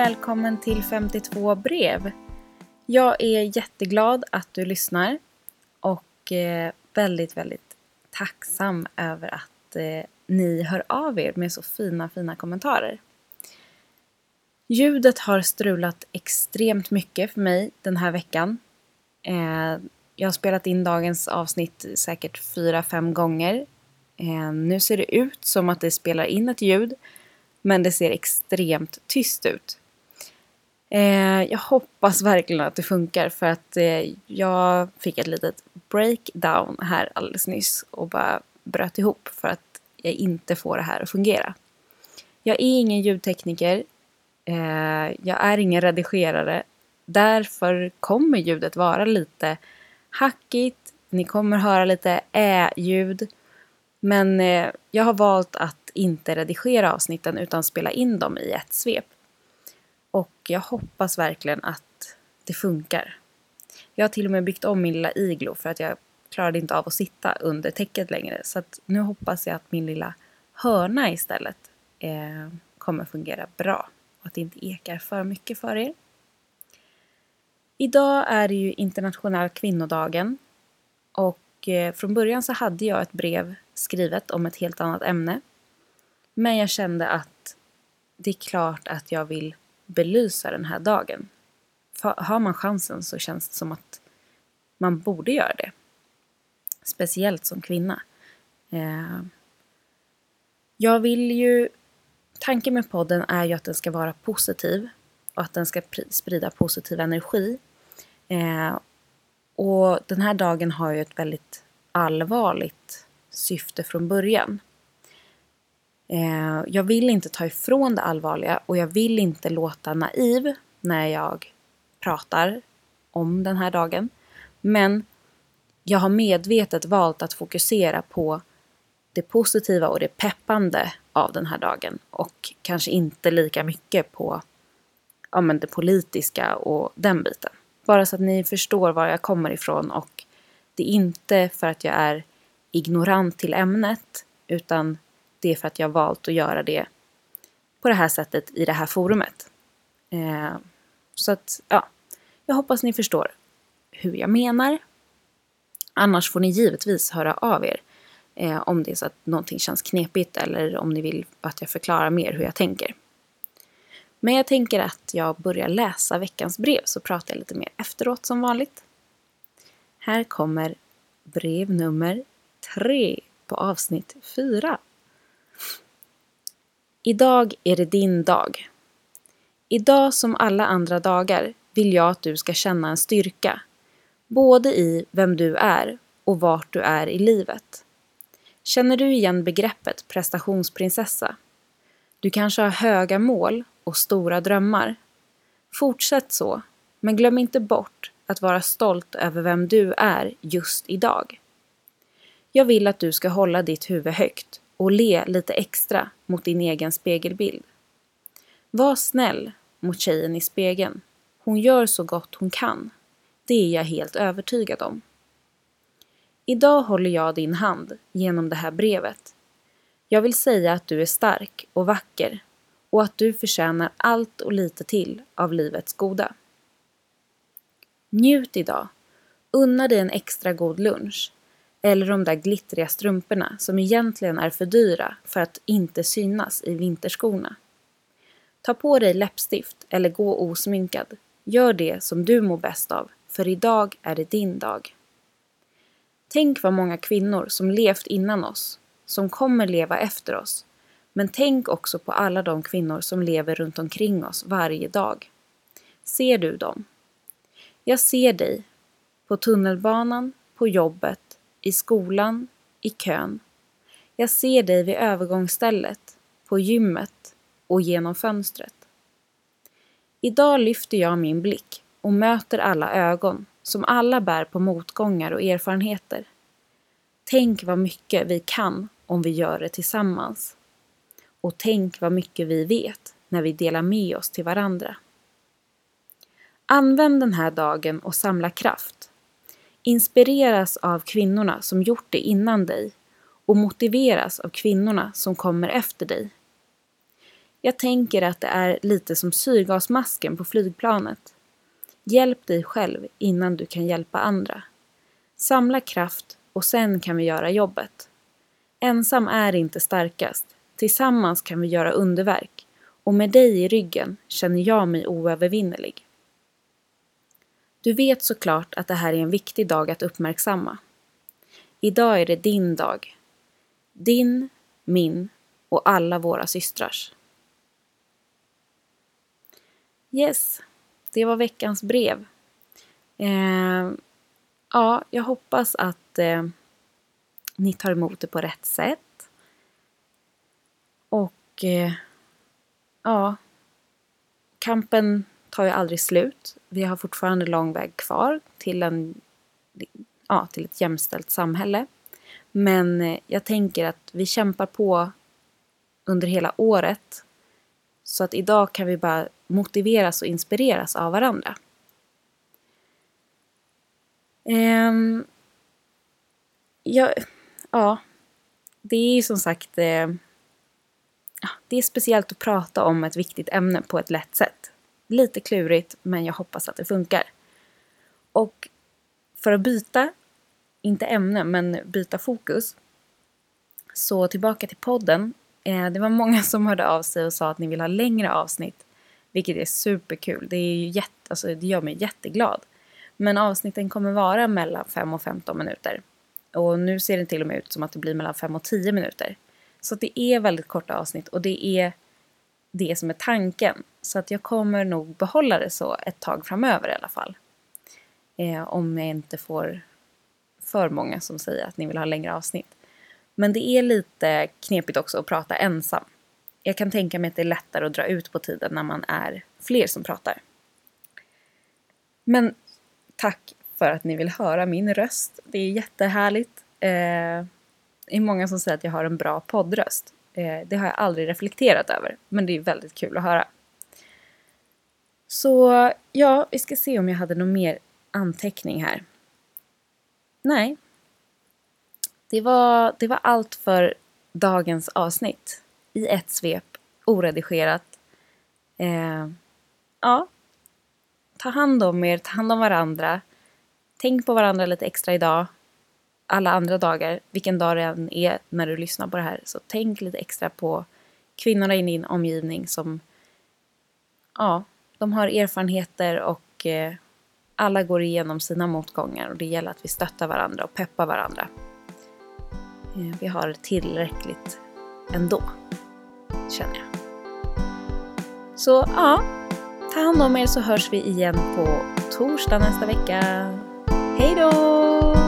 välkommen till 52 brev. Jag är jätteglad att du lyssnar och eh, väldigt, väldigt tacksam över att eh, ni hör av er med så fina, fina kommentarer. Ljudet har strulat extremt mycket för mig den här veckan. Eh, jag har spelat in dagens avsnitt säkert fyra, fem gånger. Nu ser det ut som att det spelar in ett ljud men det ser extremt tyst ut. Eh, jag hoppas verkligen att det funkar för att eh, jag fick ett litet breakdown här alldeles nyss och bara bröt ihop för att jag inte får det här att fungera. Jag är ingen ljudtekniker. Eh, jag är ingen redigerare. Därför kommer ljudet vara lite hackigt. Ni kommer höra lite ä-ljud. Men eh, jag har valt att inte redigera avsnitten utan spela in dem i ett svep. Jag hoppas verkligen att det funkar. Jag har till och med byggt om min lilla iglo för att jag klarade inte av att sitta under täcket längre. Så att nu hoppas jag att min lilla hörna istället eh, kommer fungera bra och att det inte ekar för mycket för er. Idag är det ju internationella kvinnodagen och eh, från början så hade jag ett brev skrivet om ett helt annat ämne. Men jag kände att det är klart att jag vill belysa den här dagen. Har man chansen så känns det som att man borde göra det. Speciellt som kvinna. Eh, jag vill ju... Tanken med podden är ju att den ska vara positiv och att den ska sprida positiv energi. Eh, och den här dagen har ju ett väldigt allvarligt syfte från början. Eh, jag vill inte ta ifrån det allvarliga och jag vill inte låta naiv när jag pratar om den här dagen. Men jag har medvetet valt att fokusera på det positiva och det peppande av den här dagen och kanske inte lika mycket på ja, men det politiska och den biten. Bara så att ni förstår var jag kommer ifrån och det är inte för att jag är ignorant till ämnet utan det är för att jag valt att göra det på det här sättet i det här forumet. Eh, så att, ja, jag hoppas ni förstår hur jag menar. Annars får ni givetvis höra av er eh, om det är så att någonting känns knepigt eller om ni vill att jag förklarar mer hur jag tänker. Men jag tänker att jag börjar läsa veckans brev så pratar jag lite mer efteråt som vanligt. Här kommer brev nummer tre på avsnitt fyra. Idag är det din dag. Idag som alla andra dagar vill jag att du ska känna en styrka, både i vem du är och vart du är i livet. Känner du igen begreppet prestationsprinsessa? Du kanske har höga mål och stora drömmar. Fortsätt så, men glöm inte bort att vara stolt över vem du är just idag. Jag vill att du ska hålla ditt huvud högt och le lite extra mot din egen spegelbild. Var snäll mot tjejen i spegeln. Hon gör så gott hon kan. Det är jag helt övertygad om. Idag håller jag din hand genom det här brevet. Jag vill säga att du är stark och vacker och att du förtjänar allt och lite till av livets goda. Njut idag. Unna dig en extra god lunch eller de där glittriga strumporna som egentligen är för dyra för att inte synas i vinterskorna. Ta på dig läppstift eller gå osminkad. Gör det som du mår bäst av, för idag är det din dag. Tänk vad många kvinnor som levt innan oss, som kommer leva efter oss. Men tänk också på alla de kvinnor som lever runt omkring oss varje dag. Ser du dem? Jag ser dig på tunnelbanan, på jobbet, i skolan, i kön. Jag ser dig vid övergångsstället, på gymmet och genom fönstret. Idag lyfter jag min blick och möter alla ögon som alla bär på motgångar och erfarenheter. Tänk vad mycket vi kan om vi gör det tillsammans. Och tänk vad mycket vi vet när vi delar med oss till varandra. Använd den här dagen och samla kraft inspireras av kvinnorna som gjort det innan dig och motiveras av kvinnorna som kommer efter dig. Jag tänker att det är lite som syrgasmasken på flygplanet. Hjälp dig själv innan du kan hjälpa andra. Samla kraft och sen kan vi göra jobbet. Ensam är inte starkast. Tillsammans kan vi göra underverk. Och med dig i ryggen känner jag mig oövervinnerlig. Du vet såklart att det här är en viktig dag att uppmärksamma. Idag är det din dag. Din, min och alla våra systrars. Yes, det var veckans brev. Eh, ja, jag hoppas att eh, ni tar emot det på rätt sätt. Och eh, ja, kampen tar ju aldrig slut. Vi har fortfarande lång väg kvar till, en, ja, till ett jämställt samhälle. Men eh, jag tänker att vi kämpar på under hela året. Så att idag kan vi bara motiveras och inspireras av varandra. Ehm, um, ja, ja, det är ju som sagt eh, det är speciellt att prata om ett viktigt ämne på ett lätt sätt. Lite klurigt, men jag hoppas att det funkar. Och för att byta, inte ämne, men byta fokus, så tillbaka till podden. Eh, det var många som hörde av sig och sa att ni vill ha längre avsnitt, vilket är superkul. Det, är ju jätte, alltså, det gör mig jätteglad. Men avsnitten kommer vara mellan 5 och 15 minuter. Och nu ser det till och med ut som att det blir mellan 5 och 10 minuter. Så det är väldigt korta avsnitt och det är det som är tanken. Så att jag kommer nog behålla det så ett tag framöver i alla fall. Eh, om jag inte får för många som säger att ni vill ha längre avsnitt. Men det är lite knepigt också att prata ensam. Jag kan tänka mig att det är lättare att dra ut på tiden när man är fler som pratar. Men tack för att ni vill höra min röst. Det är jättehärligt. Eh, det är många som säger att jag har en bra poddröst. Eh, det har jag aldrig reflekterat över, men det är väldigt kul att höra. Så ja, vi ska se om jag hade någon mer anteckning här. Nej. Det var, det var allt för dagens avsnitt. I ett svep, oredigerat. Eh, ja. Ta hand om er, ta hand om varandra. Tänk på varandra lite extra idag alla andra dagar, vilken dag det än är när du lyssnar på det här, så tänk lite extra på kvinnorna i din omgivning som, ja, de har erfarenheter och eh, alla går igenom sina motgångar och det gäller att vi stöttar varandra och peppar varandra. Eh, vi har tillräckligt ändå, känner jag. Så ja, ta hand om er så hörs vi igen på torsdag nästa vecka. Hej då!